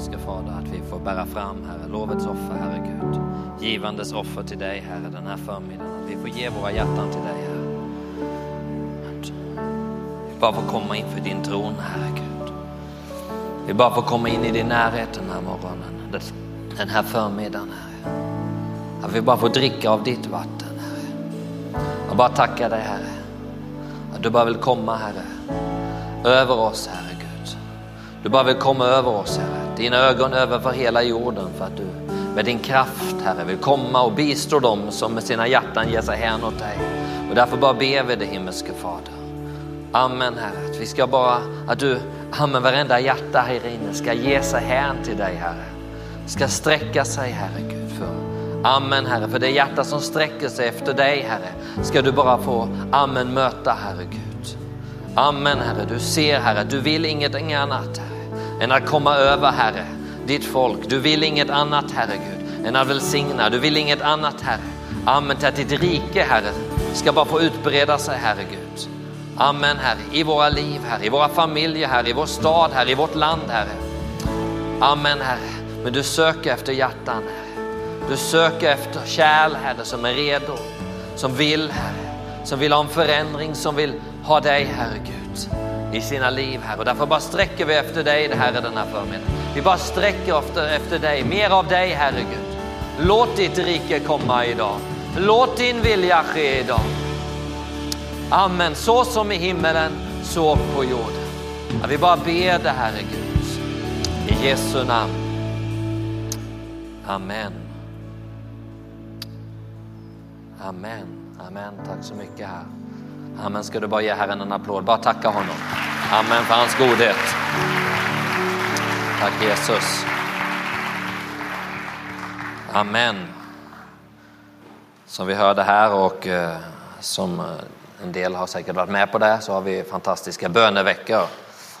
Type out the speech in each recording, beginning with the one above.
himmelske Fader, att vi får bära fram, Herre, lovets offer, Herre Gud. Givandes offer till dig, Herre, den här förmiddagen. Att vi får ge våra hjärtan till dig, Herre. Att vi bara får komma inför din tron, Herre Gud. Vi bara får komma in i din närhet den här morgonen, den här förmiddagen, Herre. Att vi bara får dricka av ditt vatten, Herre. Jag bara tackar dig, Herre. Att du bara vill komma, Herre, över oss, Herre. Du bara vill komma över oss, Herre. Dina ögon över hela jorden för att du med din kraft, Herre, vill komma och bistå dem som med sina hjärtan ger sig hän åt dig. Och därför bara ber vi dig, himmelske Fader. Amen, Herre. Att vi ska bara, att du, amen, varenda hjärta här inne ska ge sig hän till dig, Herre. Ska sträcka sig, Herre Gud, för Amen Herre, för det hjärta som sträcker sig efter dig Herre, ska du bara få, amen, möta Herre Gud. Amen Herre, du ser Herre, du vill ingenting annat Herre än att komma över Herre, ditt folk. Du vill inget annat Herre Gud än att välsigna. Du vill inget annat Herre. Amen till att ditt rike Herre ska bara få utbreda sig Herre Gud. Amen Herre, i våra liv Herre, i våra familjer Herre, i vår stad Herre, i vårt land Herre. Amen Herre, men du söker efter hjärtan Herre. Du söker efter kärl Herre som är redo, som vill Herre, som vill ha en förändring, som vill ha dig Herre Gud i sina liv, Herre. Och därför bara sträcker vi efter dig, Herre, den här förmiddagen. Vi bara sträcker efter, efter dig, mer av dig, Herre Gud. Låt ditt rike komma idag. Låt din vilja ske idag. Amen. Så som i himmelen, så på jorden. Ja, vi bara ber det, Herre Gud. I Jesu namn. Amen. Amen. Amen. Tack så mycket, Herre. Amen. Ska du bara ge Herren en applåd? Bara tacka honom. Amen för hans godhet. Tack Jesus. Amen. Som vi hörde här och eh, som eh, en del har säkert varit med på det så har vi fantastiska böneveckor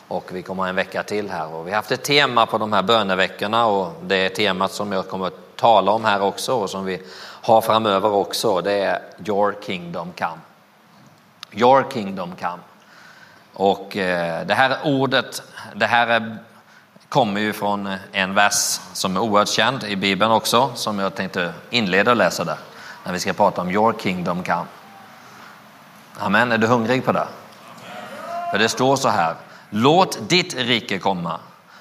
och vi kommer ha en vecka till här och vi har haft ett tema på de här böneveckorna och det är temat som jag kommer att tala om här också och som vi har framöver också. Det är Your Kingdom Come. Your kingdom come. Och eh, det här ordet, det här är, kommer ju från en vers som är oerhört känd i Bibeln också, som jag tänkte inleda och läsa där, när vi ska prata om Your kingdom come. Amen, är du hungrig på det? För det står så här, låt ditt rike komma,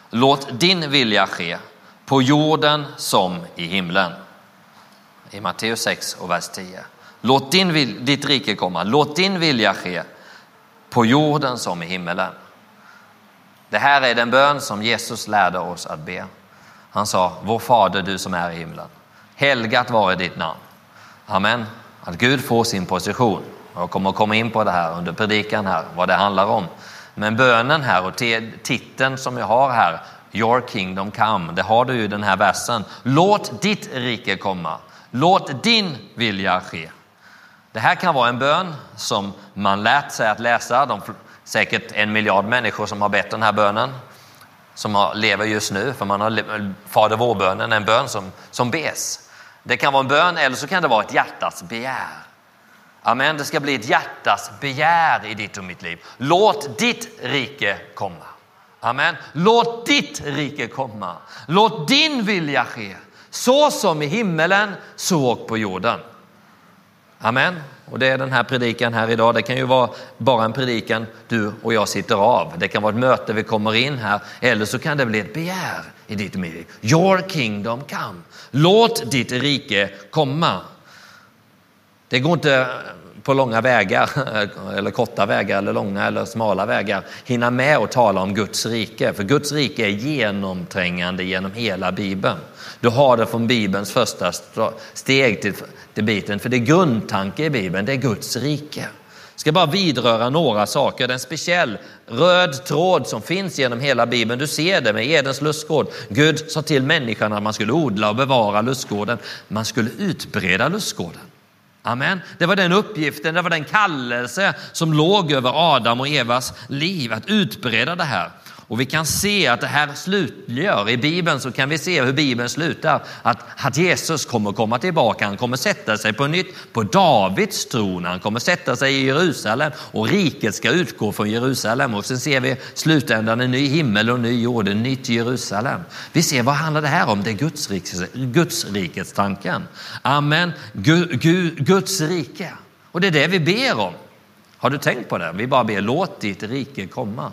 låt din vilja ske på jorden som i himlen. I Matteus 6 och vers 10. Låt din, ditt rike komma, låt din vilja ske på jorden som i himmelen. Det här är den bön som Jesus lärde oss att be. Han sa, vår fader du som är i himlen. Helgat vare ditt namn. Amen. Att Gud får sin position. Jag kommer att komma in på det här under predikan här, vad det handlar om. Men bönen här och titeln som jag har här, Your kingdom come, det har du ju i den här versen. Låt ditt rike komma. Låt din vilja ske. Det här kan vara en bön som man lärt sig att läsa. De, säkert en miljard människor som har bett den här bönen, som lever just nu, för man har Fader vår-bönen, en bön som, som bes. Det kan vara en bön eller så kan det vara ett hjärtats begär. Amen, det ska bli ett hjärtas begär i ditt och mitt liv. Låt ditt rike komma. Amen. Låt ditt rike komma. Låt din vilja ske. Så som i himmelen, så och på jorden. Amen. Och det är den här predikan här idag. Det kan ju vara bara en predikan du och jag sitter av. Det kan vara ett möte vi kommer in här. Eller så kan det bli ett begär i ditt liv. Your kingdom come. Låt ditt rike komma. Det går inte på långa vägar, eller korta vägar, eller långa eller smala vägar, hinna med att tala om Guds rike. För Guds rike är genomträngande genom hela Bibeln. Du har det från Bibelns första steg till, till biten, för det är grundtanke i Bibeln, det är Guds rike. Jag ska bara vidröra några saker. Det är en speciell röd tråd som finns genom hela Bibeln. Du ser det med Edens lustgård. Gud sa till människan att man skulle odla och bevara lustgården. Man skulle utbreda lustgården. Amen. Det var den uppgiften, det var den kallelse som låg över Adam och Evas liv, att utbreda det här. Och vi kan se att det här slutgör, i Bibeln så kan vi se hur Bibeln slutar, att, att Jesus kommer komma tillbaka, han kommer sätta sig på nytt på Davids tron, han kommer sätta sig i Jerusalem och riket ska utgå från Jerusalem och sen ser vi slutändan en ny himmel och ny jord, en nytt Jerusalem. Vi ser vad handlar det här om? Det är Guds, Guds rikets tanken. Amen, Gud, Guds rike. Och det är det vi ber om. Har du tänkt på det? Vi bara ber, låt ditt rike komma.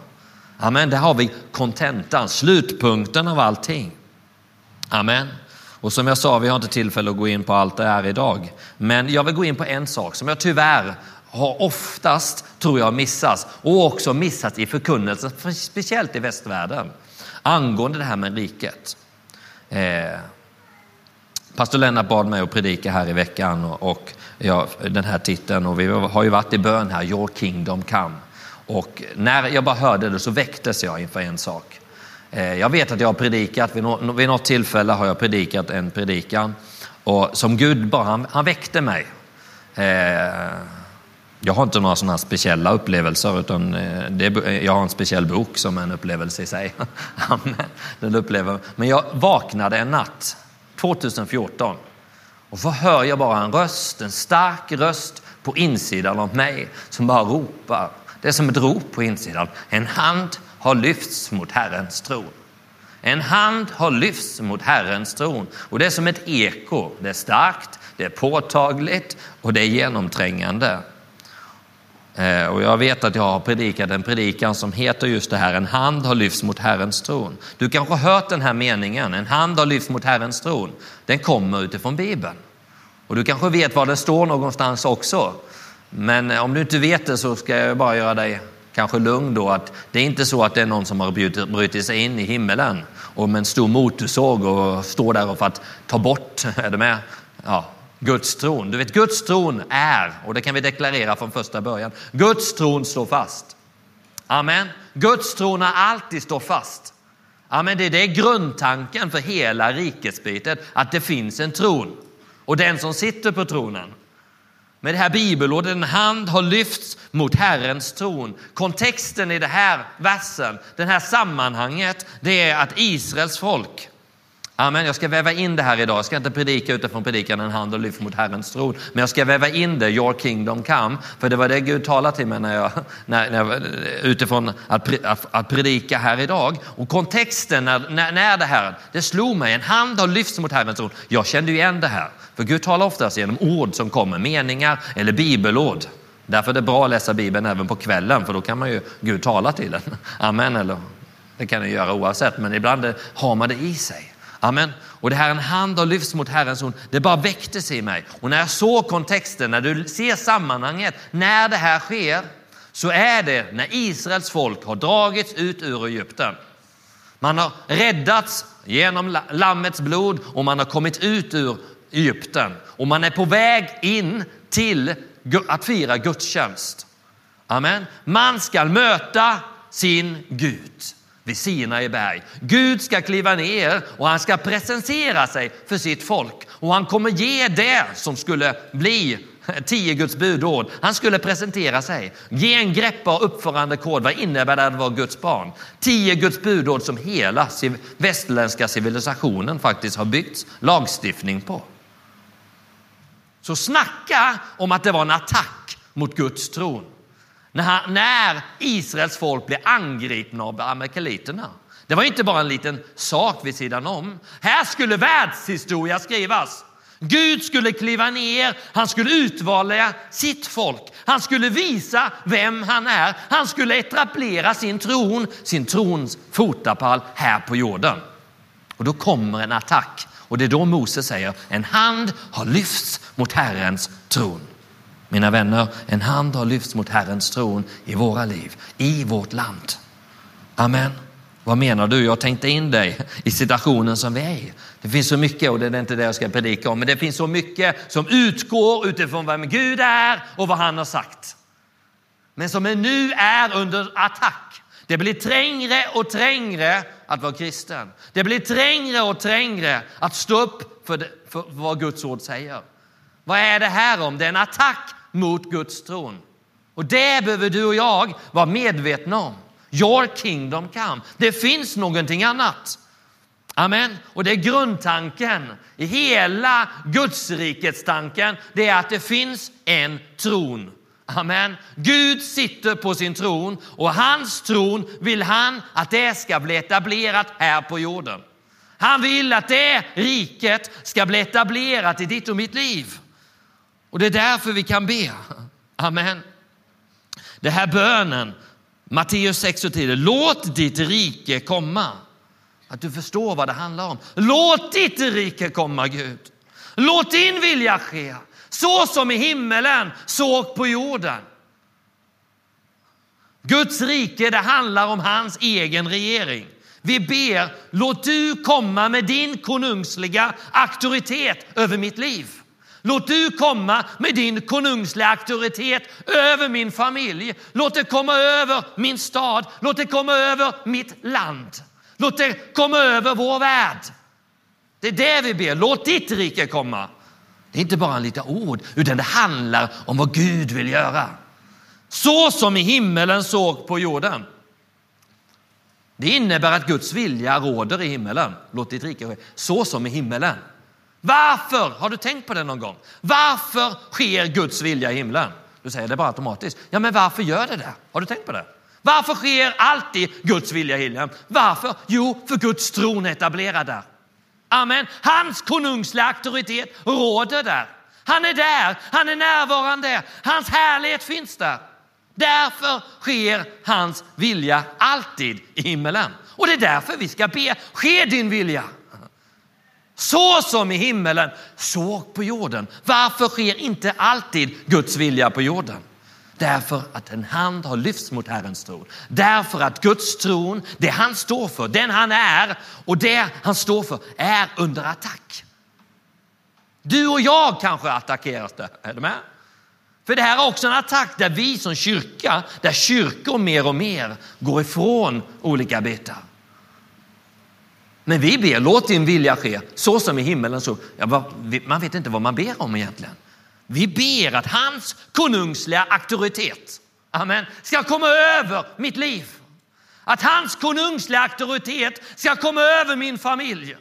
Amen, där har vi kontentan, slutpunkten av allting. Amen. Och som jag sa, vi har inte tillfälle att gå in på allt det här idag. Men jag vill gå in på en sak som jag tyvärr har oftast, tror jag, missats och också missats i förkunnelsen, speciellt i västvärlden, angående det här med riket. Eh, pastor Lennart bad mig att predika här i veckan och, och ja, den här titeln och vi har ju varit i bön här, Your Kingdom Come. Och när jag bara hörde det så väcktes jag inför en sak. Eh, jag vet att jag har predikat, vid något tillfälle har jag predikat en predikan och som Gud bara, han, han väckte mig. Eh, jag har inte några sådana speciella upplevelser utan eh, det, jag har en speciell bok som är en upplevelse i sig. Den upplever. Men jag vaknade en natt 2014 och så hör jag bara en röst, en stark röst på insidan av mig som bara ropar. Det är som ett rop på insidan. En hand har lyfts mot Herrens tron. En hand har lyfts mot Herrens tron och det är som ett eko. Det är starkt, det är påtagligt och det är genomträngande. Eh, och jag vet att jag har predikat en predikan som heter just det här, en hand har lyfts mot Herrens tron. Du kanske har hört den här meningen, en hand har lyfts mot Herrens tron. Den kommer utifrån Bibeln. Och du kanske vet var det står någonstans också. Men eh, om du inte vet det så ska jag bara göra dig kanske lugn då att det är inte så att det är någon som har brutit sig in i himmelen och med en stor motorsåg och står där för att ta bort, är du med? Ja, Guds tron. Du vet, Guds tron är, och det kan vi deklarera från första början, Guds tron står fast. Amen. Guds tron har alltid stått fast. Amen. Det är det grundtanken för hela rikesbytet, att det finns en tron. Och den som sitter på tronen. Med det här bibelordet, en hand har lyfts mot Herrens tron. Kontexten i det här versen, det här sammanhanget, det är att Israels folk Amen. Jag ska väva in det här idag. Jag ska inte predika utifrån predikan en hand och lyft mot Herrens tron. Men jag ska väva in det, your kingdom come. För det var det Gud talade till mig när jag, när, när utifrån att, att, att, predika här idag. Och kontexten när, när, när det här, det slog mig. En hand har lyfts mot Herrens tron. Jag kände ju igen det här. För Gud talar oftast genom ord som kommer, meningar eller bibelord. Därför är det bra att läsa Bibeln även på kvällen, för då kan man ju Gud tala till en. Amen. Eller, det kan den göra oavsett, men ibland har man det i sig. Amen. Och det här en hand har lyfts mot Herrens ord. Det bara väcktes i mig. Och när jag såg kontexten, när du ser sammanhanget, när det här sker, så är det när Israels folk har dragits ut ur Egypten. Man har räddats genom Lammets blod och man har kommit ut ur Egypten. Och man är på väg in till att fira gudstjänst. Amen. Man ska möta sin Gud vid Sinai berg. Gud ska kliva ner och han ska presentera sig för sitt folk och han kommer ge det som skulle bli tio Guds budord. Han skulle presentera sig, ge en greppa uppförande uppförandekod. Vad innebär det att vara Guds barn? Tio Guds budord som hela västerländska civilisationen faktiskt har byggt lagstiftning på. Så snacka om att det var en attack mot Guds tron när, när Israels folk blev angripna av amerikaliterna. Det var inte bara en liten sak vid sidan om. Här skulle världshistoria skrivas. Gud skulle kliva ner, han skulle utvalda sitt folk. Han skulle visa vem han är. Han skulle etablera sin tron, sin trons fotapall här på jorden. Och då kommer en attack och det är då Moses säger en hand har lyfts mot Herrens tron. Mina vänner, en hand har lyfts mot Herrens tron i våra liv, i vårt land. Amen. Vad menar du? Jag tänkte in dig i situationen som vi är i. Det finns så mycket, och det är inte det jag ska predika om, men det finns så mycket som utgår utifrån vem Gud är och vad han har sagt. Men som nu är under attack. Det blir trängre och trängre att vara kristen. Det blir trängre och trängre att stå upp för, det, för vad Guds ord säger. Vad är det här om? Det är en attack mot Guds tron. Och det behöver du och jag vara medvetna om. Your kingdom come. Det finns någonting annat. Amen. Och det är grundtanken i hela Gudsrikets tanken. Det är att det finns en tron. Amen. Gud sitter på sin tron och hans tron vill han att det ska bli etablerat här på jorden. Han vill att det riket ska bli etablerat i ditt och mitt liv. Och det är därför vi kan be. Amen. Det här bönen, Matteus 6 och 10, låt ditt rike komma. Att du förstår vad det handlar om. Låt ditt rike komma Gud. Låt din vilja ske. Så som i himmelen, så på jorden. Guds rike, det handlar om hans egen regering. Vi ber, låt du komma med din konungsliga auktoritet över mitt liv. Låt du komma med din konungsliga auktoritet över min familj. Låt det komma över min stad. Låt det komma över mitt land. Låt det komma över vår värld. Det är det vi ber. Låt ditt rike komma. Det är inte bara en liten ord, utan det handlar om vad Gud vill göra. Så som i himmelen såg på jorden. Det innebär att Guds vilja råder i himmelen. Låt ditt rike ske. Så som i himmelen. Varför? Har du tänkt på det någon gång? Varför sker Guds vilja i himlen? Du säger det bara automatiskt. Ja, men varför gör det det? Har du tänkt på det? Varför sker alltid Guds vilja i himlen? Varför? Jo, för Guds tron är etablerad där. Amen. Hans konungsliga auktoritet råder där. Han är där, han är närvarande, hans härlighet finns där. Därför sker hans vilja alltid i himmelen. Och det är därför vi ska be, ske din vilja. Så som i himmelen, så på jorden. Varför sker inte alltid Guds vilja på jorden? Därför att en hand har lyfts mot Herrens tron. Därför att Guds tron, det han står för, den han är och det han står för är under attack. Du och jag kanske attackeras där, är du med? För det här är också en attack där vi som kyrka, där kyrkor mer och mer går ifrån olika bitar. Men vi ber, låt din vilja ske, så som i himmelen. Så, ja, man vet inte vad man ber om egentligen. Vi ber att hans konungsliga auktoritet amen, ska komma över mitt liv. Att hans konungsliga auktoritet ska komma över min familj.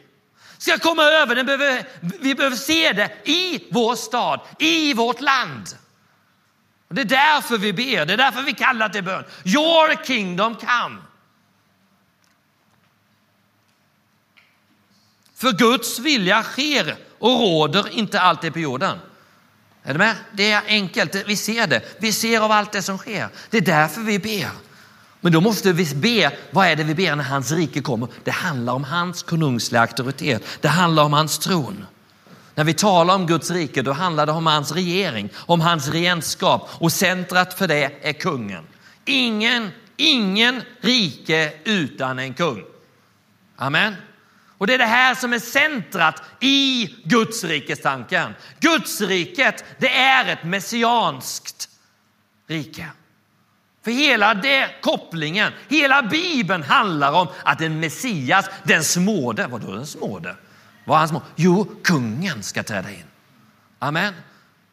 Ska komma över, den behöver, vi behöver se det i vår stad, i vårt land. Och det är därför vi ber, det är därför vi kallar till bön. Your kingdom come. För Guds vilja sker och råder inte alltid på jorden. Är du med? Det är enkelt, vi ser det. Vi ser av allt det som sker. Det är därför vi ber. Men då måste vi be, vad är det vi ber när hans rike kommer? Det handlar om hans konungsliga auktoritet. Det handlar om hans tron. När vi talar om Guds rike då handlar det om hans regering, om hans regentskap och centrat för det är kungen. Ingen, ingen rike utan en kung. Amen. Och det är det här som är centrat i Gudsrikestanken. Gudsriket, det är ett messianskt rike. För hela det kopplingen, hela Bibeln handlar om att en Messias, den småde, vadå den småde? Var han små? Jo, kungen ska träda in. Amen.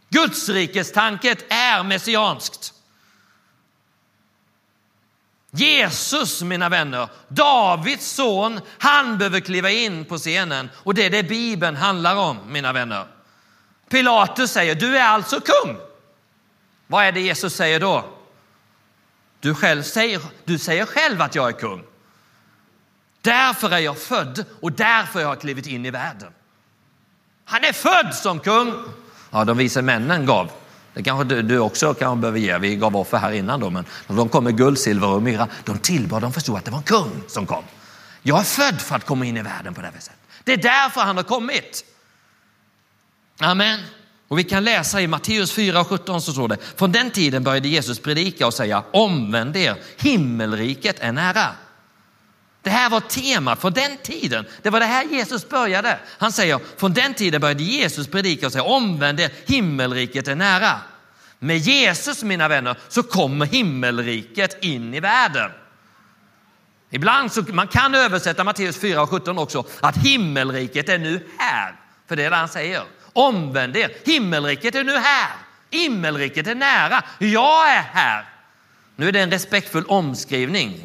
Gudsrikestanket är messianskt. Jesus, mina vänner, Davids son, han behöver kliva in på scenen och det är det Bibeln handlar om, mina vänner. Pilatus säger, du är alltså kung. Vad är det Jesus säger då? Du, själv säger, du säger själv att jag är kung. Därför är jag född och därför har jag klivit in i världen. Han är född som kung. Ja, de vise männen gav det kanske du, du också kan behöver ge. Vi gav offer här innan då, men de kom med guld, silver och myra. De tillbad, de förstod att det var en kung som kom. Jag är född för att komma in i världen på det här viset. Det är därför han har kommit. Amen. Och vi kan läsa i Matteus 4 och 17 så står det, från den tiden började Jesus predika och säga, omvänd er, himmelriket är nära. Det här var temat för den tiden. Det var det här Jesus började. Han säger, från den tiden började Jesus predika och säga, omvänd er, himmelriket är nära. Med Jesus, mina vänner, så kommer himmelriket in i världen. Ibland så man kan översätta Matteus 4 och 17 också, att himmelriket är nu här. För det är det han säger. Omvänd er, himmelriket är nu här. Himmelriket är nära. Jag är här. Nu är det en respektfull omskrivning.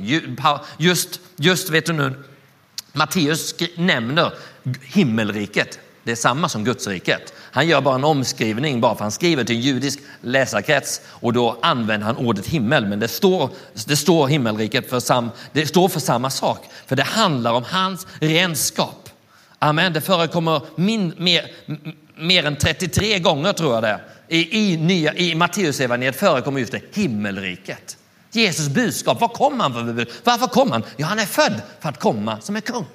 Just, just vet du nu, Matteus nämner himmelriket. Det är samma som Gudsriket. Han gör bara en omskrivning bara för han skriver till en judisk läsarkrets och då använder han ordet himmel. Men det står, det står himmelriket för, sam, det står för samma sak. För det handlar om hans renskap. Amen. Det förekommer min, mer, mer än 33 gånger tror jag det. I, i, nya, i Matteusevangeliet förekommer just det, himmelriket. Jesus budskap, vad kom han för Varför kom han? Ja, han är född för att komma som en kung.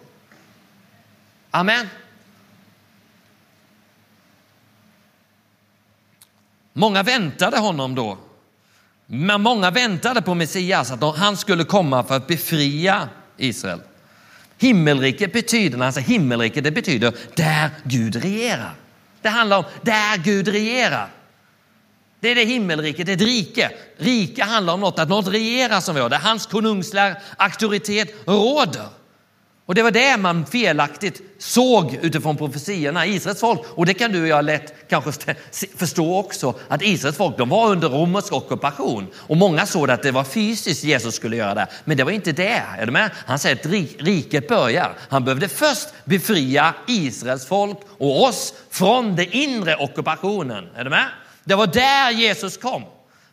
Amen. Många väntade honom då. Men många väntade på Messias, att han skulle komma för att befria Israel. Himmelriket betyder, när han säger himmelriket, det betyder där Gud regerar. Det handlar om där Gud regerar. Det är det himmelriket, det är ett rike. Rike handlar om något, att något regerar som vi har, där hans konungsliga auktoritet råder. Och det var det man felaktigt såg utifrån profetiorna, Israels folk. Och det kan du och jag lätt kanske förstå också, att Israels folk de var under romersk ockupation. Och många såg att det var fysiskt Jesus skulle göra det. Men det var inte det. Är du med? Han säger att riket börjar. Han behövde först befria Israels folk och oss från den inre ockupationen. Är du med? Det var där Jesus kom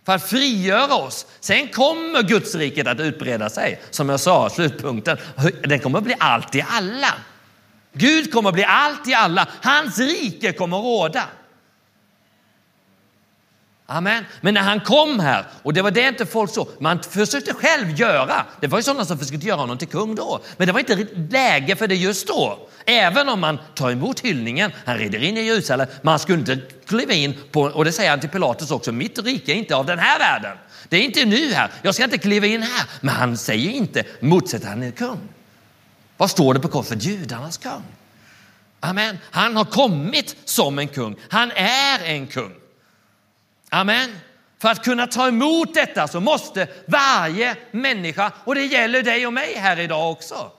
för att frigöra oss. Sen kommer Guds riket att utbreda sig. Som jag sa, slutpunkten, den kommer att bli allt i alla. Gud kommer att bli allt i alla. Hans rike kommer att råda. Amen. Men när han kom här, och det var det inte folk så, man försökte själv göra, det var ju sådana som försökte göra honom till kung då, men det var inte läge för det just då. Även om man tar emot hyllningen, han rider in i Jerusalem, man skulle inte kliva in på, och det säger han till Pilatus också, mitt rike är inte av den här världen. Det är inte nu här, jag ska inte kliva in här. Men han säger inte, motsätter han är kung. Vad står det på korset? Judarnas kung. Amen. Han har kommit som en kung. Han är en kung. Amen. För att kunna ta emot detta så måste varje människa, och det gäller dig och mig här idag också.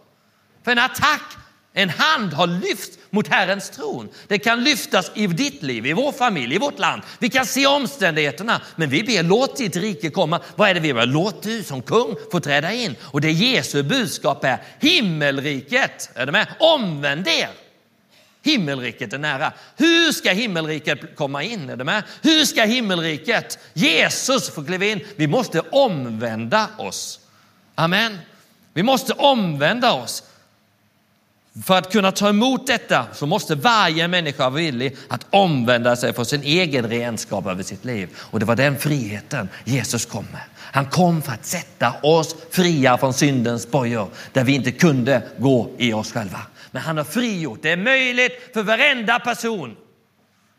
För en attack, en hand har lyfts mot Herrens tron. Det kan lyftas i ditt liv, i vår familj, i vårt land. Vi kan se omständigheterna, men vi ber låt ditt rike komma. Vad är det vi ber? Låt du som kung få träda in. Och det Jesu budskap är himmelriket. Är du med? Omvänd er. Himmelriket är nära. Hur ska himmelriket komma in? Är det med? Hur ska himmelriket, Jesus få kliva in? Vi måste omvända oss. Amen. Vi måste omvända oss. För att kunna ta emot detta så måste varje människa vara villig att omvända sig från sin egen renskap över sitt liv. Och det var den friheten Jesus kom med. Han kom för att sätta oss fria från syndens bojor där vi inte kunde gå i oss själva. Men han har frigjort. Det är möjligt för varenda person.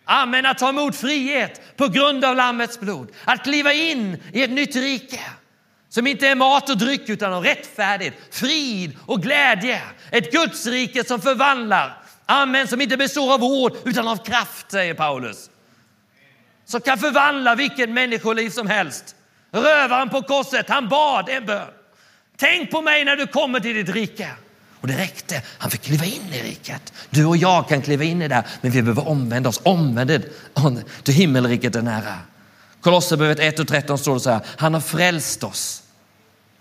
Amen, att ta emot frihet på grund av Lammets blod. Att kliva in i ett nytt rike som inte är mat och dryck utan av rättfärdighet, frid och glädje. Ett Gudsrike som förvandlar. Amen, som inte består av ord utan av kraft, säger Paulus. Som kan förvandla vilket människoliv som helst. Rövaren på korset, han bad en bön. Tänk på mig när du kommer till ditt rike. Och det räckte. Han fick kliva in i riket. Du och jag kan kliva in i det, men vi behöver omvända oss. Omvänd till himmelriket är nära. Kolosserbrevet 1 och 13 står det så här. Han har frälst oss.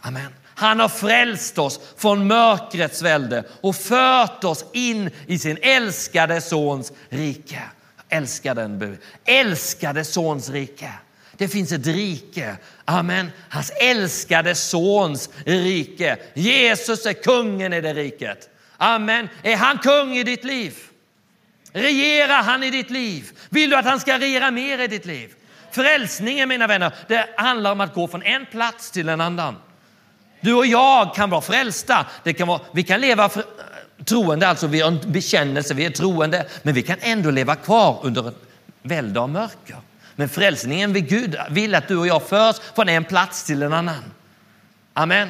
Amen. Han har frälst oss från mörkrets välde och fört oss in i sin älskade sons rike. Älskade, älskade sons rike. Det finns ett rike. Amen. Hans älskade sons rike. Jesus är kungen i det riket. Amen. Är han kung i ditt liv? Regerar han i ditt liv? Vill du att han ska regera mer i ditt liv? Frälsningen mina vänner, det handlar om att gå från en plats till en annan. Du och jag kan vara frälsta. Det kan vara, vi kan leva för, troende, alltså vi har en bekännelse, vi är troende, men vi kan ändå leva kvar under ett välde av mörker. Men frälsningen vid Gud vill att du och jag förs från en plats till en annan. Amen.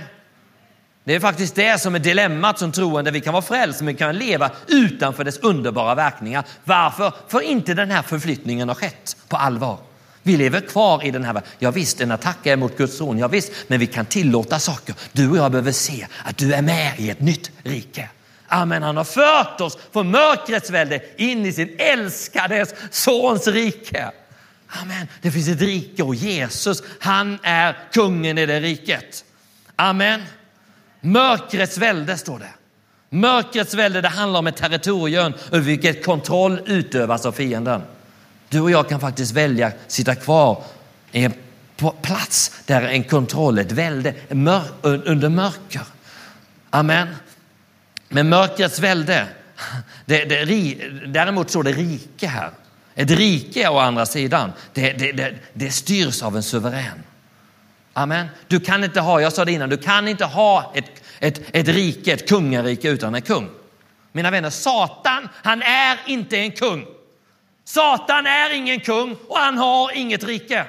Det är faktiskt det som är dilemmat som troende. Vi kan vara frälsta men vi kan leva utanför dess underbara verkningar. Varför? För inte den här förflyttningen har skett på allvar. Vi lever kvar i den här världen. Ja, visst, en attack är mot Guds tron. Ja, visst, men vi kan tillåta saker. Du och jag behöver se att du är med i ett nytt rike. Amen. Han har fört oss från mörkrets välde in i sin älskades sons rike. Amen. Det finns ett rike och Jesus, han är kungen i det riket. Amen. Mörkrets välde står det. Mörkrets välde, det handlar om ett territorium över vilket kontroll utövas av fienden. Du och jag kan faktiskt välja att sitta kvar i en plats där en kontroll, ett välde, under mörker. Amen. Men mörkrets välde, det, det, däremot står det rike här. Ett rike å andra sidan, det, det, det, styrs av en suverän. Amen. Du kan inte ha, jag sa det innan, du kan inte ha ett, ett, ett rike, ett kungarike utan en kung. Mina vänner, Satan, han är inte en kung. Satan är ingen kung och han har inget rike.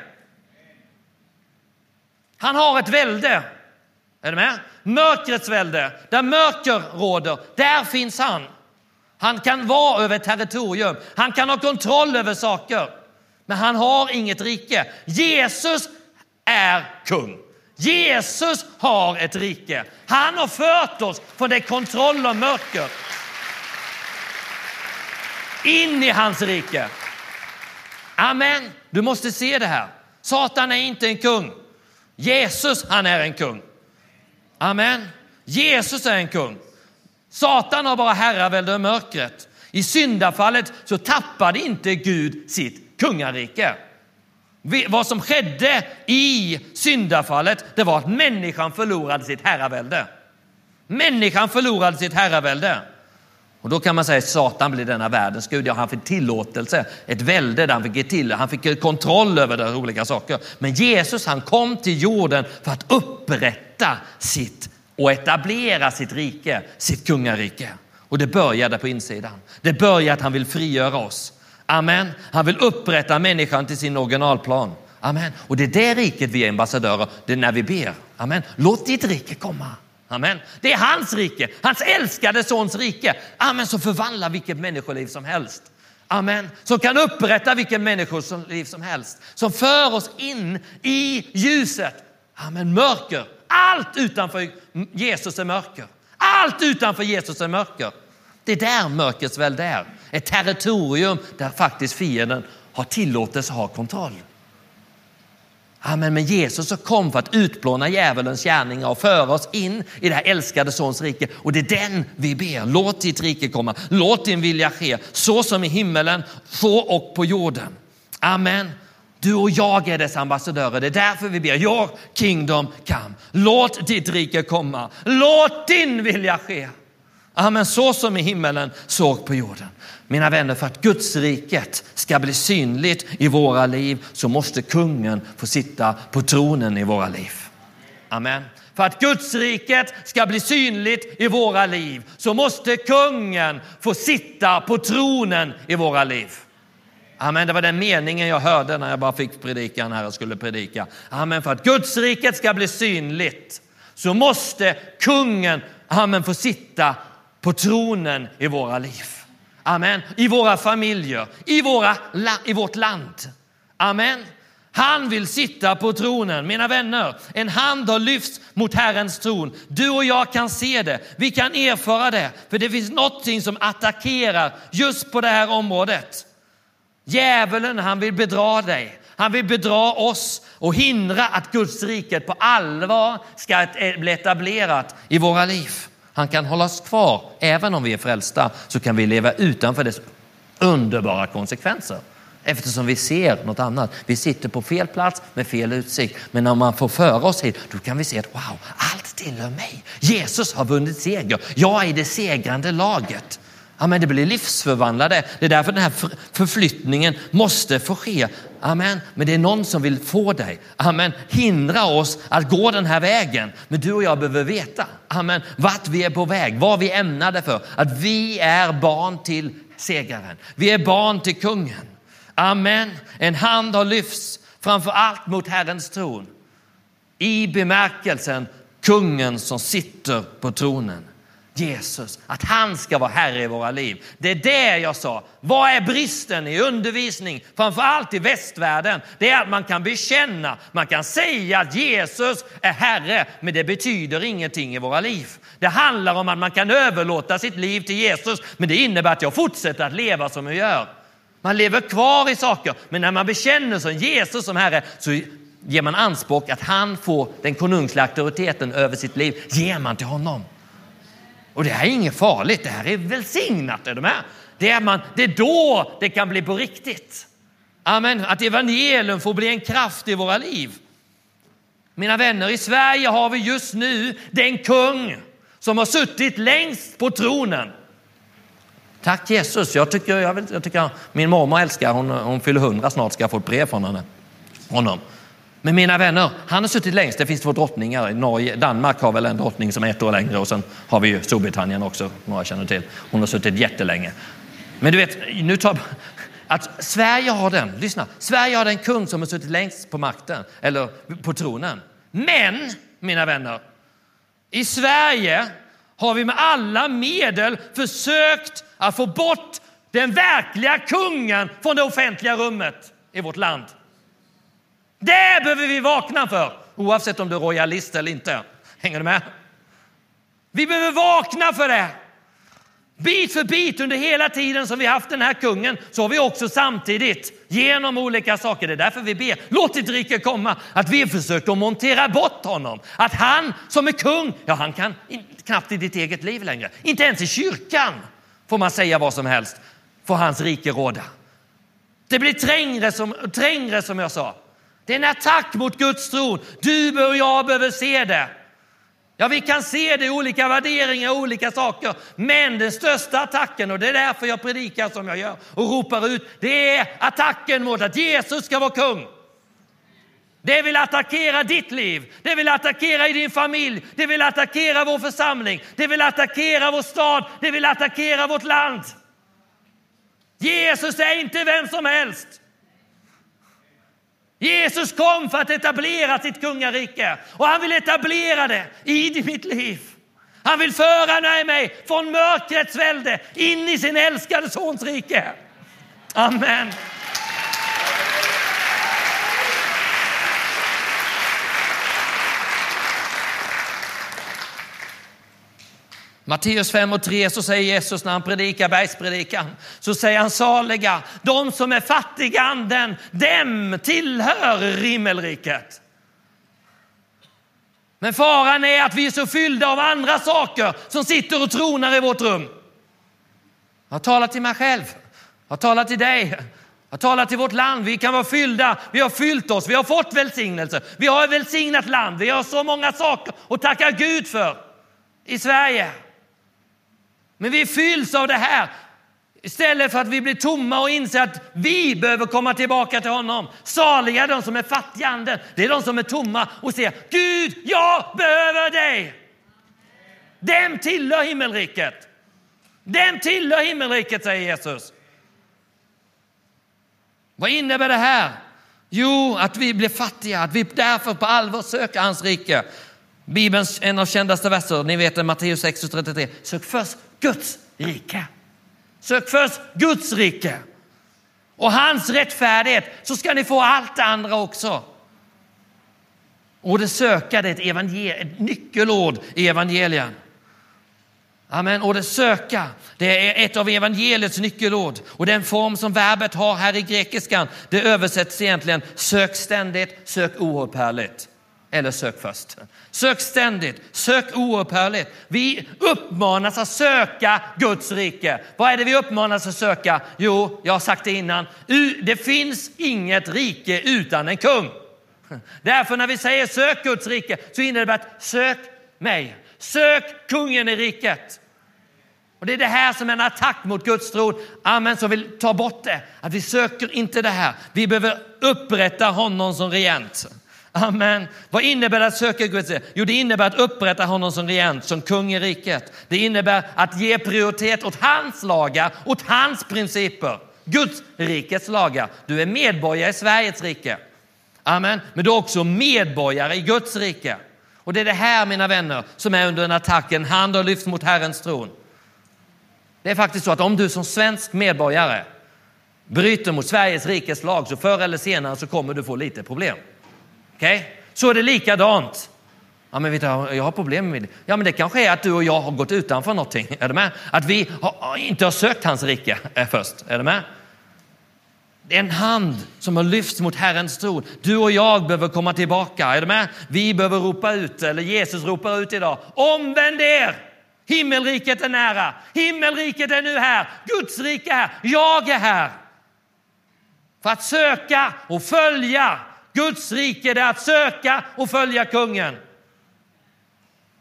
Han har ett välde. Är du med? Mörkrets välde. Där mörker råder, där finns han. Han kan vara över territorium. Han kan ha kontroll över saker. Men han har inget rike. Jesus är kung. Jesus har ett rike. Han har fört oss från det kontroll och mörker in i hans rike. Amen. Du måste se det här. Satan är inte en kung. Jesus, han är en kung. Amen. Jesus är en kung. Satan har bara herravälde över mörkret. I syndafallet så tappade inte Gud sitt kungarike. Vad som skedde i syndafallet, det var att människan förlorade sitt herravälde. Människan förlorade sitt herravälde. Och då kan man säga att Satan blir denna världens gud. Ja, han fick tillåtelse, ett välde där han fick, till, han fick kontroll över de olika saker. Men Jesus han kom till jorden för att upprätta sitt och etablera sitt rike, sitt kungarike. Och det började på insidan. Det började att han vill frigöra oss. Amen. Han vill upprätta människan till sin originalplan. Amen. Och det är det riket vi är ambassadörer, det är när vi ber. Amen. Låt ditt rike komma. Amen. Det är hans rike, hans älskade sons rike. Amen, som förvandlar vilket människoliv som helst. Amen. Som kan upprätta vilket människoliv som helst. Som för oss in i ljuset. Amen. Mörker. Allt utanför Jesus är mörker. Allt utanför Jesus är mörker. Det är där mörkrets väl är. Ett territorium där faktiskt fienden har tillåtelse att ha kontroll. Amen, men Jesus kom för att utplåna djävulens gärningar och föra oss in i det här älskade sons rike. Och det är den vi ber. Låt ditt rike komma. Låt din vilja ske så som i himmelen, så och på jorden. Amen. Du och jag är dess ambassadörer. Det är därför vi ber. Your kingdom come. Låt ditt rike komma. Låt din vilja ske. Amen, så som i himmelen, så på jorden. Mina vänner, för att Guds riket ska bli synligt i våra liv så måste kungen få sitta på tronen i våra liv. Amen. För att Guds riket ska bli synligt i våra liv så måste kungen få sitta på tronen i våra liv. Amen, det var den meningen jag hörde när jag bara fick predikan här och skulle predika. Amen, för att Guds riket ska bli synligt så måste kungen amen, få sitta på tronen i våra liv. Amen. I våra familjer, i, våra, i vårt land. Amen. Han vill sitta på tronen. Mina vänner, en hand har lyfts mot Herrens tron. Du och jag kan se det. Vi kan erfara det. För det finns någonting som attackerar just på det här området. Djävulen, han vill bedra dig. Han vill bedra oss och hindra att Guds rike på allvar ska bli etablerat i våra liv. Han kan hållas kvar. Även om vi är frälsta så kan vi leva utanför dess underbara konsekvenser. Eftersom vi ser något annat. Vi sitter på fel plats med fel utsikt. Men när man får föra oss hit, då kan vi se att wow, allt tillhör mig. Jesus har vunnit seger. Jag är i det segrande laget. Amen, det blir livsförvandlade. Det är därför den här förflyttningen måste få ske. Amen. Men det är någon som vill få dig, amen, hindra oss att gå den här vägen. Men du och jag behöver veta, amen, vart vi är på väg, vad vi är ämnade för. Att vi är barn till segraren. Vi är barn till kungen. Amen. En hand har lyfts framför allt mot Herrens tron. I bemärkelsen kungen som sitter på tronen. Jesus, att han ska vara Herre i våra liv. Det är det jag sa. Vad är bristen i undervisning, framför allt i västvärlden? Det är att man kan bekänna, man kan säga att Jesus är Herre, men det betyder ingenting i våra liv. Det handlar om att man kan överlåta sitt liv till Jesus, men det innebär att jag fortsätter att leva som jag gör. Man lever kvar i saker, men när man bekänner som Jesus som Herre så ger man anspråk att han får den konungsliga auktoriteten över sitt liv, ger man till honom. Och det här är inget farligt, det här är välsignat. Är de här? Det, är man, det är då det kan bli på riktigt. Amen. Att evangelium får bli en kraft i våra liv. Mina vänner, i Sverige har vi just nu den kung som har suttit längst på tronen. Tack Jesus. Jag tycker, jag, vill, jag tycker min mormor älskar, hon, hon fyller hundra snart, ska jag få ett brev från henne. honom. Men mina vänner, han har suttit längst. Det finns två drottningar. Norge, Danmark har väl en drottning som är ett år längre och sen har vi ju Storbritannien också, några känner till. Hon har suttit jättelänge. Men du vet, nu tar, att Sverige har den, lyssna, Sverige har den kung som har suttit längst på makten, eller på tronen. Men, mina vänner, i Sverige har vi med alla medel försökt att få bort den verkliga kungen från det offentliga rummet i vårt land. Det behöver vi vakna för, oavsett om du är royalist eller inte. Hänger du med? Vi behöver vakna för det. Bit för bit under hela tiden som vi haft den här kungen så har vi också samtidigt genom olika saker, det är därför vi ber, låt ditt rike komma, att vi försöker montera bort honom. Att han som är kung, ja han kan knappt i ditt eget liv längre, inte ens i kyrkan får man säga vad som helst, får hans rike råda. Det blir trängre som, trängre som jag sa. Det är en attack mot Guds tron. Du och jag behöver se det. Ja, vi kan se det i olika värderingar och olika saker. Men den största attacken, och det är därför jag predikar som jag gör och ropar ut, det är attacken mot att Jesus ska vara kung. Det vill attackera ditt liv, det vill attackera i din familj, det vill attackera vår församling, det vill attackera vår stad, det vill attackera vårt land. Jesus är inte vem som helst. Jesus kom för att etablera sitt kungarike och han vill etablera det i mitt liv. Han vill föra mig från mörkrets välde in i sin älskade sons rike. Amen. Matteus 5 och 3 så säger Jesus när han predikar bergspredikan, så säger han saliga, de som är fattiga anden, dem tillhör himmelriket. Men faran är att vi är så fyllda av andra saker som sitter och tronar i vårt rum. Jag talar till mig själv, jag talar till dig, jag talar till vårt land. Vi kan vara fyllda, vi har fyllt oss, vi har fått välsignelse, vi har ett välsignat land, vi har så många saker att tacka Gud för i Sverige. Men vi fylls av det här istället för att vi blir tomma och inser att vi behöver komma tillbaka till honom. Saliga är de som är fattiga anden. Det är de som är tomma och säger Gud, jag behöver dig. Dem tillhör himmelriket. Dem tillhör himmelriket, säger Jesus. Vad innebär det här? Jo, att vi blir fattiga, att vi därför på allvar söker hans rike. Bibelns en av kändaste verser, ni vet Matteus 6.33. Sök först Guds rike. Sök först Guds rike och hans rättfärdighet så ska ni få allt det andra också. Och det söka är ett, ett nyckelord i evangelien. Amen. Och det söka, det är ett av evangeliets nyckelord. Och den form som verbet har här i grekiskan, det översätts egentligen sök ständigt, sök oupphörligt. Eller sök först. Sök ständigt, sök oupphörligt. Vi uppmanas att söka Guds rike. Vad är det vi uppmanas att söka? Jo, jag har sagt det innan. Det finns inget rike utan en kung. Därför när vi säger sök Guds rike så innebär det att sök mig. Sök kungen i riket. Och Det är det här som är en attack mot Guds tron. Amen, som vill ta bort det. Att vi söker inte det här. Vi behöver upprätta honom som regent. Amen. Vad innebär det att söka Guds vilja? Jo, det innebär att upprätta honom som regent, som kung i riket. Det innebär att ge prioritet åt hans lagar, åt hans principer. Guds rikets lagar. Du är medborgare i Sveriges rike. Amen. Men du är också medborgare i Guds rike. Och det är det här, mina vänner, som är under en attack. En hand har lyfts mot Herrens tron. Det är faktiskt så att om du som svensk medborgare bryter mot Sveriges rikes lag så förr eller senare så kommer du få lite problem. Okej? Okay? Så är det likadant. Ja, men vet du, jag har problem med det. Ja, men det kanske är att du och jag har gått utanför någonting. Är du med? Att vi har, ah, inte har sökt hans rike eh, först. Är du med? Det är en hand som har lyfts mot Herrens tron. Du och jag behöver komma tillbaka. Är du med? Vi behöver ropa ut, eller Jesus ropar ut idag. Omvänd er! Himmelriket är nära. Himmelriket är nu här. Guds rike är här. Jag är här. För att söka och följa Guds rike, det är att söka och följa kungen.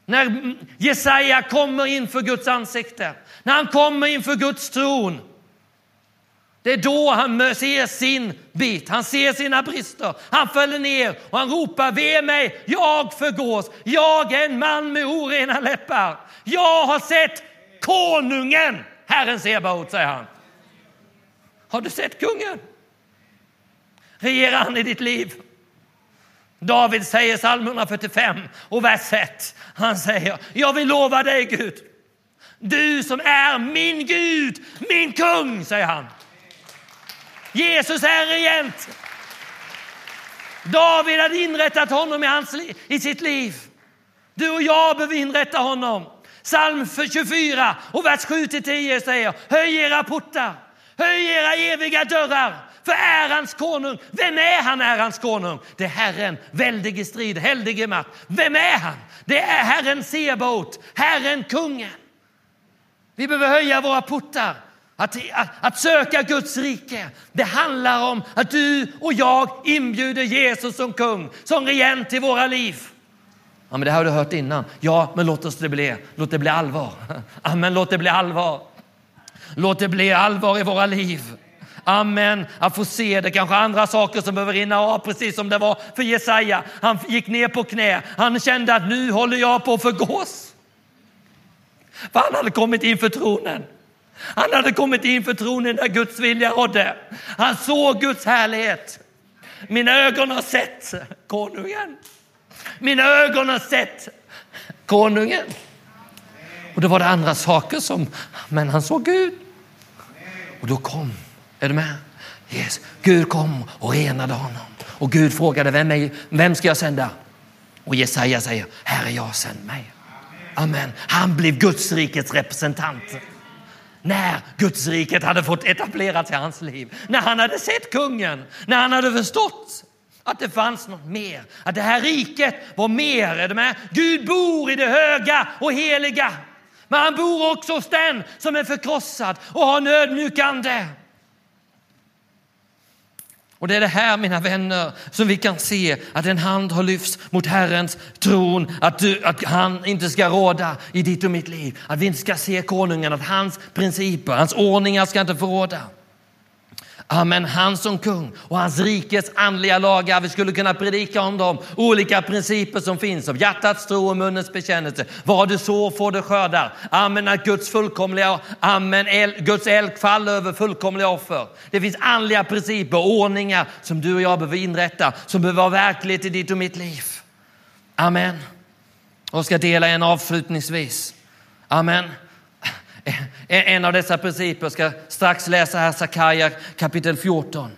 När Jesaja kommer inför Guds ansikte, när han kommer inför Guds tron, det är då han ser sin bit, han ser sina brister. Han faller ner och han ropar, ve mig, jag förgås. Jag är en man med orena läppar. Jag har sett konungen, Herren Sebaot, säger han. Har du sett kungen? Regerar han i ditt liv? David säger psalm 145 och vers 1. Han säger, jag vill lova dig Gud. Du som är min Gud, min kung, säger han. Jesus är regent. David hade inrättat honom i, hans, i sitt liv. Du och jag behöver inrätta honom. Psalm 24 och vers 7-10 säger, höj era portar, höj era eviga dörrar, för ärans konung. Vem är han, ärans konung? Det är Herren, väldig i strid, heldig i makt. Vem är han? Det är Herren Sebaot, Herren kungen. Vi behöver höja våra portar. Att, att, att, söka Guds rike, det handlar om att du och jag inbjuder Jesus som kung, som regent i våra liv. Ja, men det har du hört innan. Ja, men låt oss det bli, låt det bli allvar. Amen, låt det bli allvar. Låt det bli allvar i våra liv. Amen. Att få se det, kanske andra saker som behöver rinna av, precis som det var för Jesaja. Han gick ner på knä. Han kände att nu håller jag på att förgås. För han hade kommit inför tronen. Han hade kommit inför tronen där Guds vilja rådde. Han såg Guds härlighet. Mina ögon har sett konungen. Mina ögon har sett konungen. Och då var det andra saker som, men han såg Gud. Och då kom är du med? Yes. Gud kom och renade honom. Och Gud frågade, vem, är, vem ska jag sända? Och Jesaja säger, här är jag, sänd mig. Amen. Han blev Guds rikets representant. När Guds riket hade fått etablerats i hans liv. När han hade sett kungen. När han hade förstått att det fanns något mer. Att det här riket var mer. Är du med? Gud bor i det höga och heliga. Men han bor också hos den som är förkrossad och har en nödmjukande. Och det är det här mina vänner som vi kan se att en hand har lyfts mot Herrens tron, att, du, att han inte ska råda i ditt och mitt liv. Att vi inte ska se konungen, att hans principer, hans ordningar ska inte få råda. Amen, han som kung och hans rikes andliga lagar. Vi skulle kunna predika om de Olika principer som finns av hjärtats tro och munnens bekännelse. Vad du så får du skördar. Amen, att Guds fullkomliga, amen, el, Guds eld faller över fullkomliga offer. Det finns andliga principer, ordningar som du och jag behöver inrätta, som behöver vara verklighet i ditt och mitt liv. Amen. Och ska dela en avslutningsvis. Amen. Eh, en av dessa principer ska strax läsa här Sakaja kapitel 14.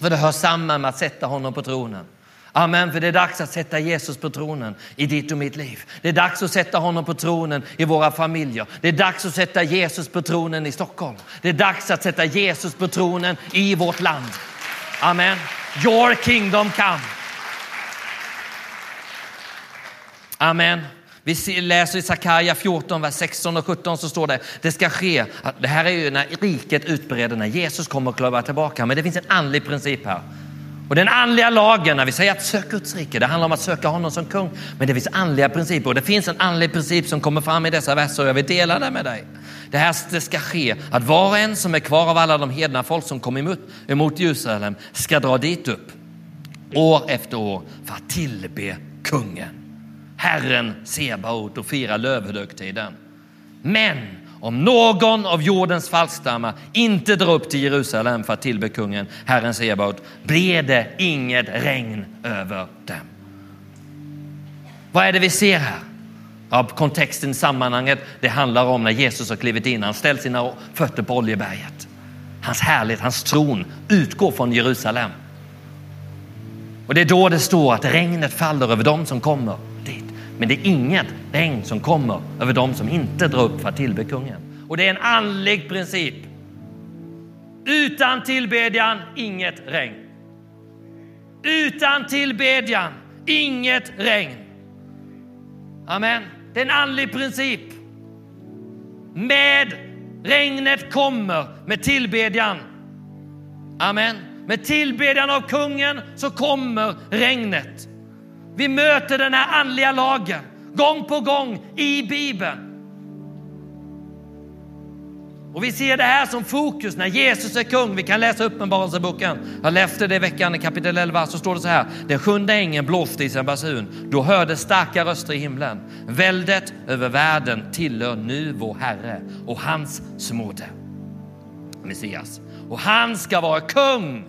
För det hör samman med att sätta honom på tronen. Amen, för det är dags att sätta Jesus på tronen i ditt och mitt liv. Det är dags att sätta honom på tronen i våra familjer. Det är dags att sätta Jesus på tronen i Stockholm. Det är dags att sätta Jesus på tronen i vårt land. Amen. Your kingdom come. Amen. Vi läser i Sakaja 14, vers 16 och 17 så står det, det ska ske, det här är ju när riket utbreder, när Jesus kommer och klövar tillbaka, men det finns en andlig princip här. Och den andliga lagen, när vi säger att söka Guds rike, det handlar om att söka honom som kung. Men det finns andliga principer och det finns en andlig princip som kommer fram i dessa verser och jag vill dela det med dig. Det här det ska ske att var och en som är kvar av alla de hedna folk som kom emot, emot Jerusalem ska dra dit upp år efter år för att tillbe kungen. Herren Sebaot och fira lövhögtiden. Men om någon av jordens falskstammar inte drar upp till Jerusalem för att tillbe kungen, Herren Sebaot, blir det inget regn över dem. Vad är det vi ser här? Ja, kontexten i sammanhanget, det handlar om när Jesus har klivit in, han ställt sina fötter på Oljeberget. Hans härlighet, hans tron utgår från Jerusalem. Och det är då det står att regnet faller över dem som kommer. Men det är inget regn som kommer över dem som inte drar upp för att tillbe kungen. Och det är en andlig princip. Utan tillbedjan, inget regn. Utan tillbedjan, inget regn. Amen. Det är en andlig princip. Med regnet kommer med tillbedjan. Amen. Med tillbedjan av kungen så kommer regnet. Vi möter den här andliga lagen gång på gång i Bibeln. Och vi ser det här som fokus när Jesus är kung. Vi kan läsa Uppenbarelseboken. Jag läste det i veckan i kapitel 11. Så står det så här. Den sjunde ängeln blåste i sin basun. Då hördes starka röster i himlen. Väldet över världen tillhör nu vår Herre och hans smorde. Messias. Och han ska vara kung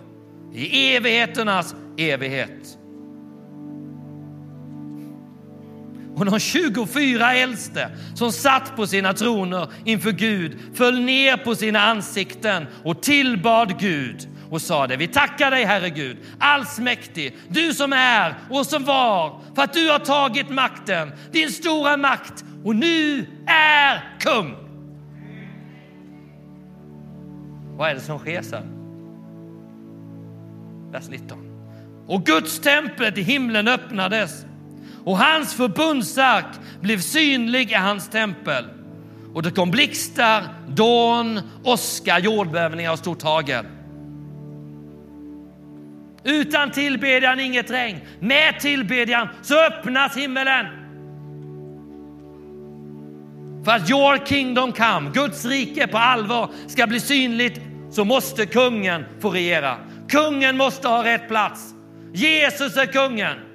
i evigheternas evighet. Och de 24 äldste som satt på sina troner inför Gud föll ner på sina ansikten och tillbad Gud och sade, vi tackar dig Herre Gud, allsmäktig, du som är och som var, för att du har tagit makten, din stora makt och nu är kung. Vad är det som sker sen? Vers 19. Och Guds tempel i himlen öppnades och hans förbundsark blev synlig i hans tempel. Och det kom blixtar, dån, åska, jordbävningar och stort hagel. Utan tillbedjan inget regn. Med tillbedjan så öppnas himmelen. För att your kingdom come, Guds rike på allvar ska bli synligt så måste kungen få regera. Kungen måste ha rätt plats. Jesus är kungen.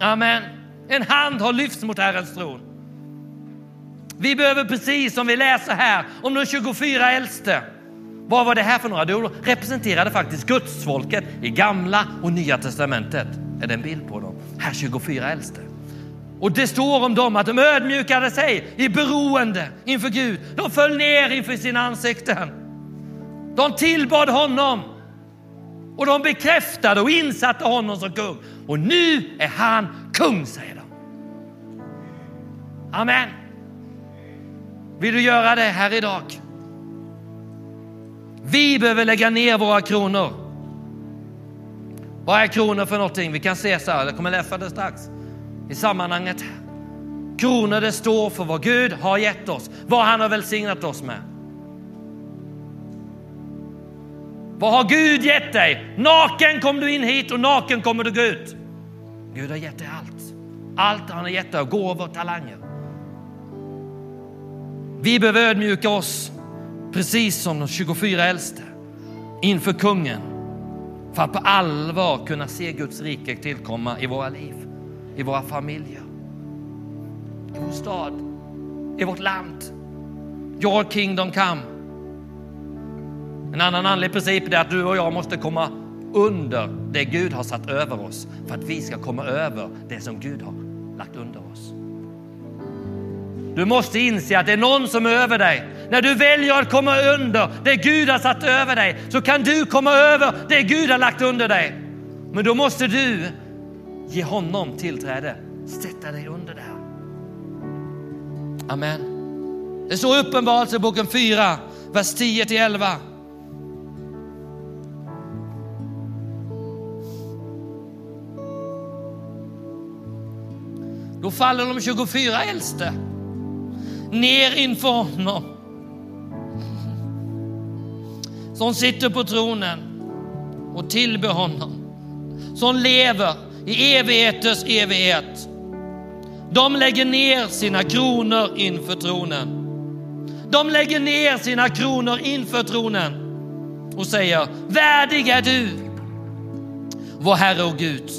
Amen. En hand har lyfts mot Herrens tron. Vi behöver precis som vi läser här om de 24 äldste. Vad var det här för några? De representerade faktiskt gudsfolket i gamla och nya testamentet. Är det en bild på dem? Här 24 äldste. Och det står om dem att de ödmjukade sig i beroende inför Gud. De föll ner inför sina ansikten. De tillbad honom och de bekräftade och insatte honom som kung. Och nu är han kung, säger de. Amen. Vill du göra det här idag? Vi behöver lägga ner våra kronor. Vad är kronor för någonting? Vi kan se så här, jag kommer läsa det strax i sammanhanget. Kronor det står för vad Gud har gett oss, vad han har välsignat oss med. Vad har Gud gett dig? Naken kom du in hit och naken kommer du gå ut. Gud har gett dig allt. Allt han har gett dig, av gåvor, och talanger. Vi behöver ödmjuka oss, precis som de 24 äldste, inför kungen för att på allvar kunna se Guds rike tillkomma i våra liv, i våra familjer, i vår stad, i vårt land. Your kingdom come. En annan andlig princip är att du och jag måste komma under det Gud har satt över oss för att vi ska komma över det som Gud har lagt under oss. Du måste inse att det är någon som är över dig. När du väljer att komma under det Gud har satt över dig så kan du komma över det Gud har lagt under dig. Men då måste du ge honom tillträde, sätta dig under det här. Amen. Det står i Uppenbarelseboken 4, vers 10 till 11. Då faller de 24 äldste ner inför honom som sitter på tronen och tillber honom. Som lever i evigheters evighet. De lägger ner sina kronor inför tronen. De lägger ner sina kronor inför tronen och säger, värdig är du, vår Herre och Gud,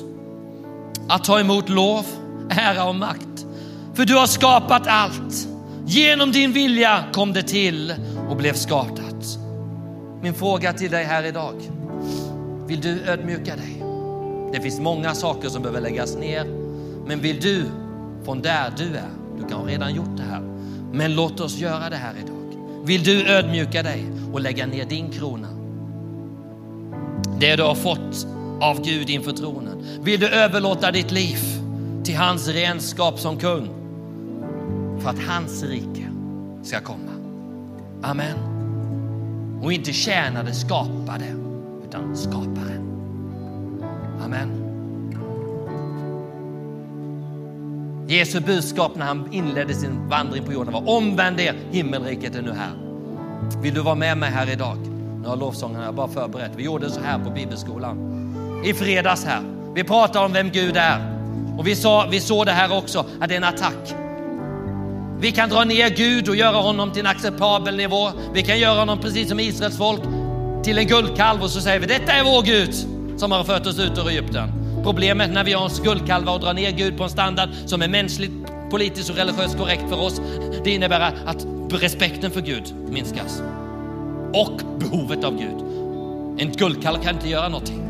att ta emot lov, ära och makt. För du har skapat allt. Genom din vilja kom det till och blev skapat. Min fråga till dig här idag. Vill du ödmjuka dig? Det finns många saker som behöver läggas ner. Men vill du från där du är, du kan ha redan gjort det här, men låt oss göra det här idag. Vill du ödmjuka dig och lägga ner din krona? Det du har fått av Gud inför tronen. Vill du överlåta ditt liv till hans renskap som kung? För att hans rike ska komma. Amen. och inte tjäna det skapade, utan skaparen. Amen. Jesu budskap när han inledde sin vandring på jorden var omvänd er, himmelriket är nu här. Vill du vara med mig här idag? Nu har lovsångarna bara förberett. Vi gjorde så här på bibelskolan i fredags här. Vi pratar om vem Gud är och vi, sa, vi såg det här också, att det är en attack. Vi kan dra ner Gud och göra honom till en acceptabel nivå. Vi kan göra honom precis som Israels folk till en guldkalv och så säger vi detta är vår Gud som har fört oss ut ur Egypten. Problemet när vi har en guldkalvar och drar ner Gud på en standard som är mänskligt, politiskt och religiöst korrekt för oss, det innebär att respekten för Gud minskas. Och behovet av Gud. En guldkalv kan inte göra någonting.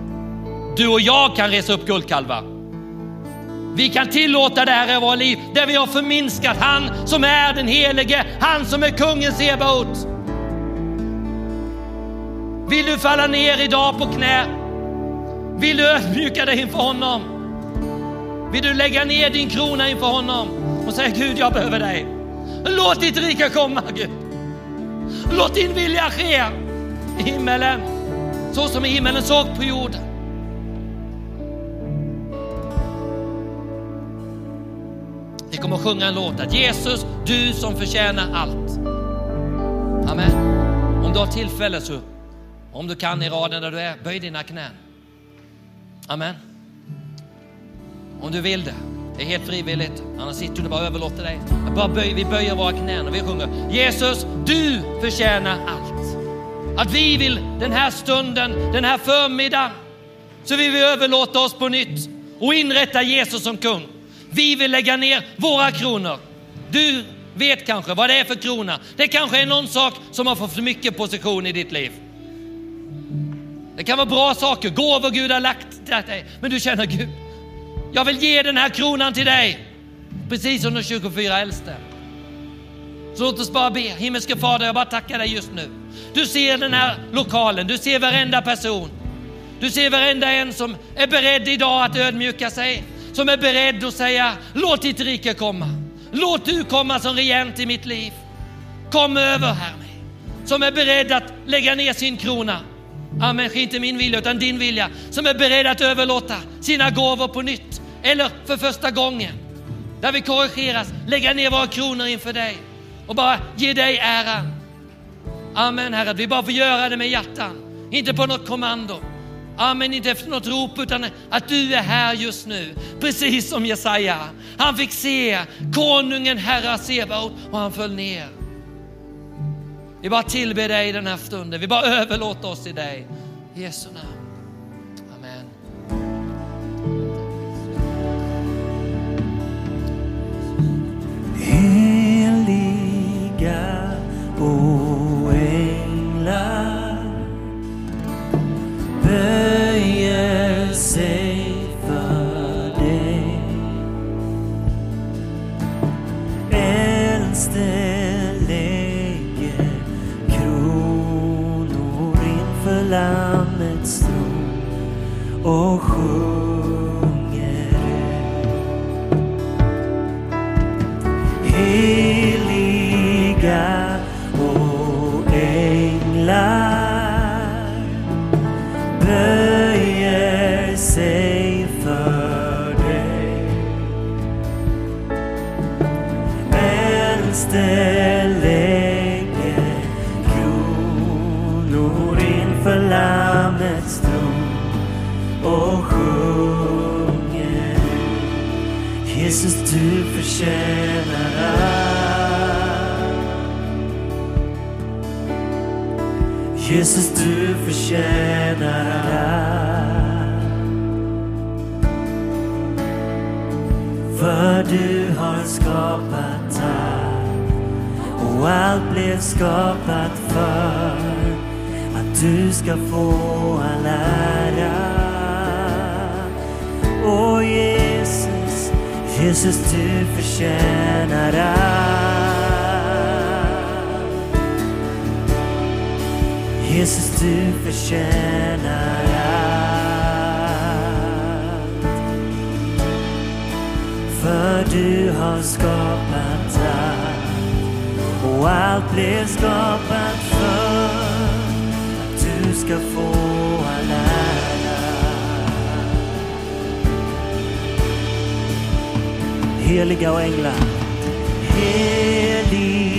Du och jag kan resa upp guldkalvar. Vi kan tillåta det här i våra liv där vi har förminskat han som är den helige, han som är kungen Sebaot. Vill du falla ner idag på knä? Vill du ödmjuka dig inför honom? Vill du lägga ner din krona inför honom och säga Gud, jag behöver dig. Låt ditt rike komma Gud. Låt din vilja ske i himmelen så som i himmelen såg på jorden. Vi kommer att sjunga en låt att Jesus, du som förtjänar allt. Amen. Om du har tillfälle så, om du kan i raden där du är, böj dina knän. Amen. Om du vill det. Det är helt frivilligt, annars sitter du bara och överlåter dig. Bara böj, vi böjer våra knän och vi sjunger Jesus, du förtjänar allt. Att vi vill den här stunden, den här förmiddagen, så vill vi överlåta oss på nytt och inrätta Jesus som kung. Vi vill lägga ner våra kronor. Du vet kanske vad det är för krona. Det kanske är någon sak som har fått för mycket position i ditt liv. Det kan vara bra saker, gåvor Gud har lagt till dig. Men du känner Gud, jag vill ge den här kronan till dig. Precis som de 24 äldste. Så låt oss bara be. Himmelske Fader, jag bara tackar dig just nu. Du ser den här lokalen, du ser varenda person. Du ser varenda en som är beredd idag att ödmjuka sig. Som är beredd att säga, låt ditt rike komma. Låt du komma som regent i mitt liv. Kom över här med. Som är beredd att lägga ner sin krona. Amen, inte min vilja utan din vilja. Som är beredd att överlåta sina gåvor på nytt. Eller för första gången. Där vi korrigeras, lägga ner våra kronor inför dig. Och bara ge dig äran. Amen Herre, vi bara får göra det med hjärtan. Inte på något kommando. Amen, inte efter något rop utan att du är här just nu. Precis som Jesaja. Han fick se konungen Herra Sebaot och han föll ner. Vi bara tillber dig den här stunden. Vi bara överlåter oss till dig. I Jesu namn. Och du förtjänar allt. Jesus, du förtjänar allt. För du har skapat allt och allt blev skapat för att du ska få all ära. Oh, yeah. Jesus du förtjänar allt. Jesus du förtjänar allt. För du har skapat allt och allt blev skapat för att Du ska få Heliga och änglar. Heliga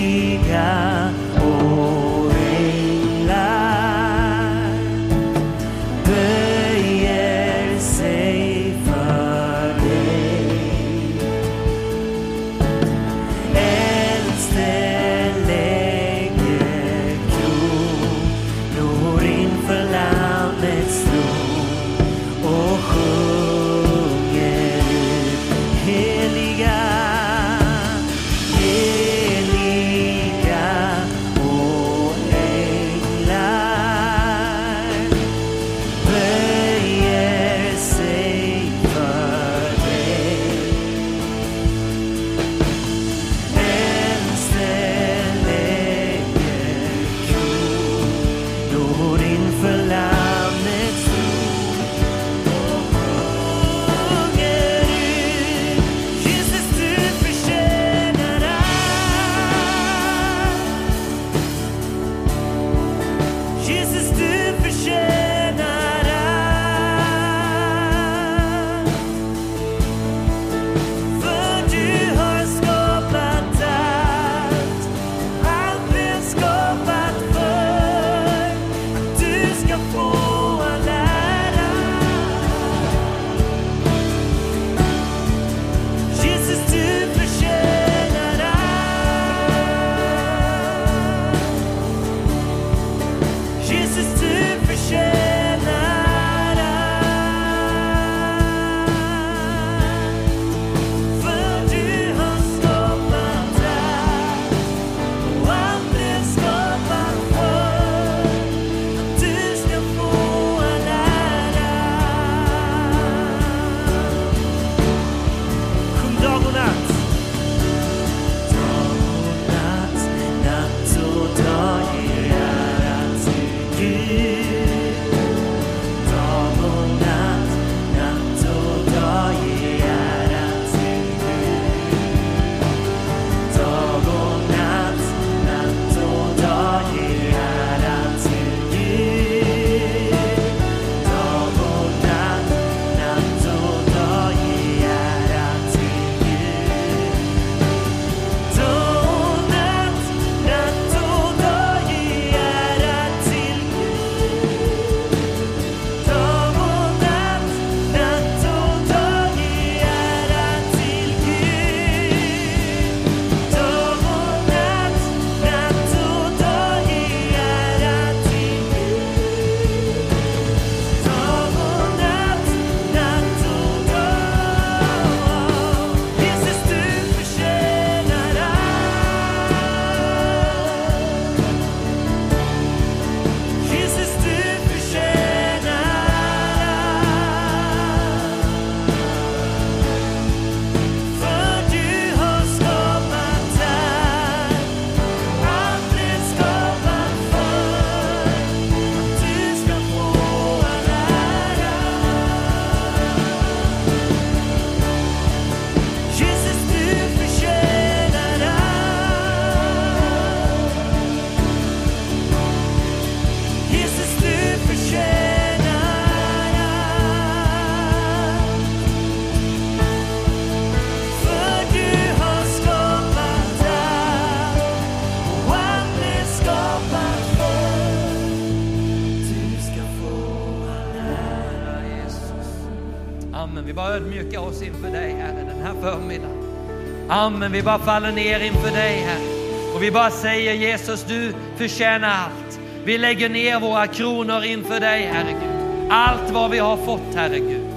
Amen. Vi bara faller ner inför dig, Herre. Och vi bara säger Jesus, du förtjänar allt. Vi lägger ner våra kronor inför dig, Herre Gud. Allt vad vi har fått, Herre Gud.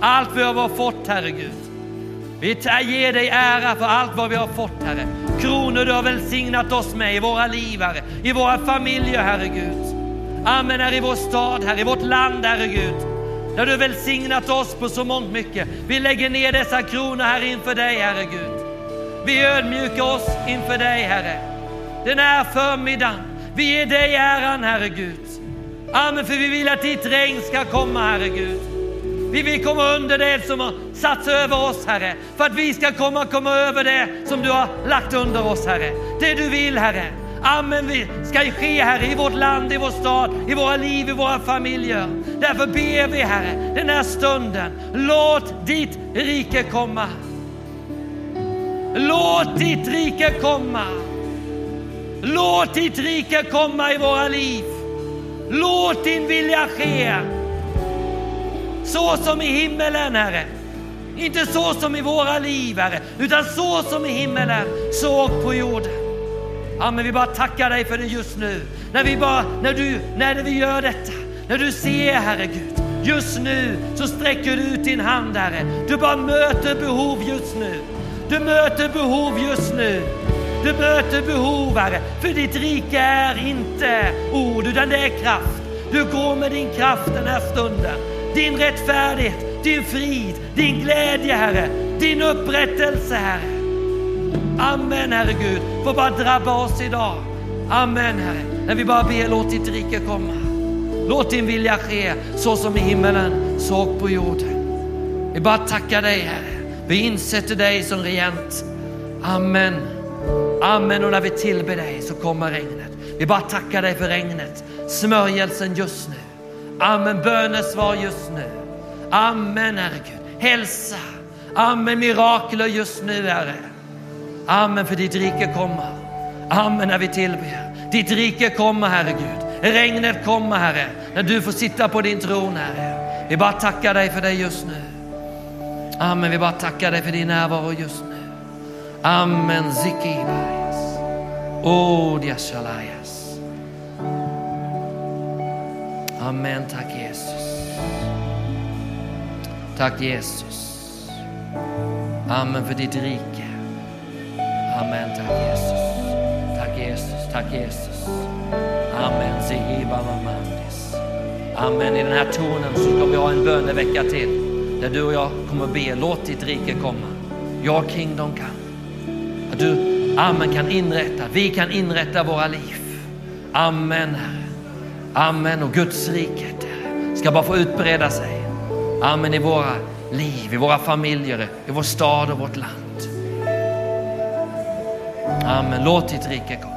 Allt vi har fått, Herre Gud. Vi ger dig ära för allt vad vi har fått, Herre. Kronor du har välsignat oss med i våra liv, Herre. I våra familjer, Herre Gud. Amen, här i vår stad, här i vårt land, Herre Gud. Där du välsignat oss på så mångt mycket. Vi lägger ner dessa kronor här inför dig, Herre Gud. Vi ödmjukar oss inför dig, Herre. Den här förmiddagen, vi ger dig äran, Herre Gud. Amen, för vi vill att ditt regn ska komma, Herre Gud. Vi vill komma under det som har satts över oss, Herre. För att vi ska komma, komma över det som du har lagt under oss, Herre. Det du vill, Herre. Amen, vi ska ske Herre i vårt land, i vår stad, i våra liv, i våra familjer. Därför ber vi Herre den här stunden, låt ditt rike komma. Låt ditt rike komma. Låt ditt rike komma i våra liv. Låt din vilja ske. Så som i himmelen, Herre. Inte så som i våra liv, Herre, utan så som i himmelen, så på jorden. Ja, men vi bara tackar dig för det just nu. När vi, bara, när, du, när vi gör detta, när du ser, Herre Gud, just nu så sträcker du ut din hand, Herre. Du bara möter behov just nu. Du möter behov just nu. Du möter behov, Herre. För ditt rike är inte ord, utan det är kraft. Du går med din kraft den här stunden. Din rättfärdighet, din frid, din glädje, Herre. Din upprättelse, Herre. Amen, Herre Gud. Får bara drabba oss idag. Amen, Herre. När vi bara ber, låt ditt rike komma. Låt din vilja ske så som i himmelen, så på jorden. Vi bara tackar dig, Herre. Vi insätter dig som regent. Amen. Amen. Och när vi tillber dig så kommer regnet. Vi bara tackar dig för regnet. Smörjelsen just nu. Amen. Bönesvar just nu. Amen, Herre Gud. Hälsa. Amen. Mirakler just nu, Herre. Amen, för ditt rike kommer. Amen, när vi tillber. Ditt rike kommer, Herre Gud. Regnet kommer, Herre, när du får sitta på din tron, Herre. Vi bara tackar dig för det just nu. Amen, vi bara tackar dig för din närvaro just nu. Amen, zikibayas. Odiashalayas. Amen, tack Jesus. Tack Jesus. Amen för ditt rike. Amen, tack Jesus. Tack Jesus, tack Jesus. Amen, zihiba mamandis. Amen, i den här tonen så ska vi ha en bönevecka till. Där du och jag kommer be, låt ditt rike komma. Your kingdom come. Att du, amen, kan inrätta, vi kan inrätta våra liv. Amen, Herre. Amen, och Guds riket, ska bara få utbreda sig. Amen, i våra liv, i våra familjer, i vår stad och vårt land. Amen, låt ditt rike komma.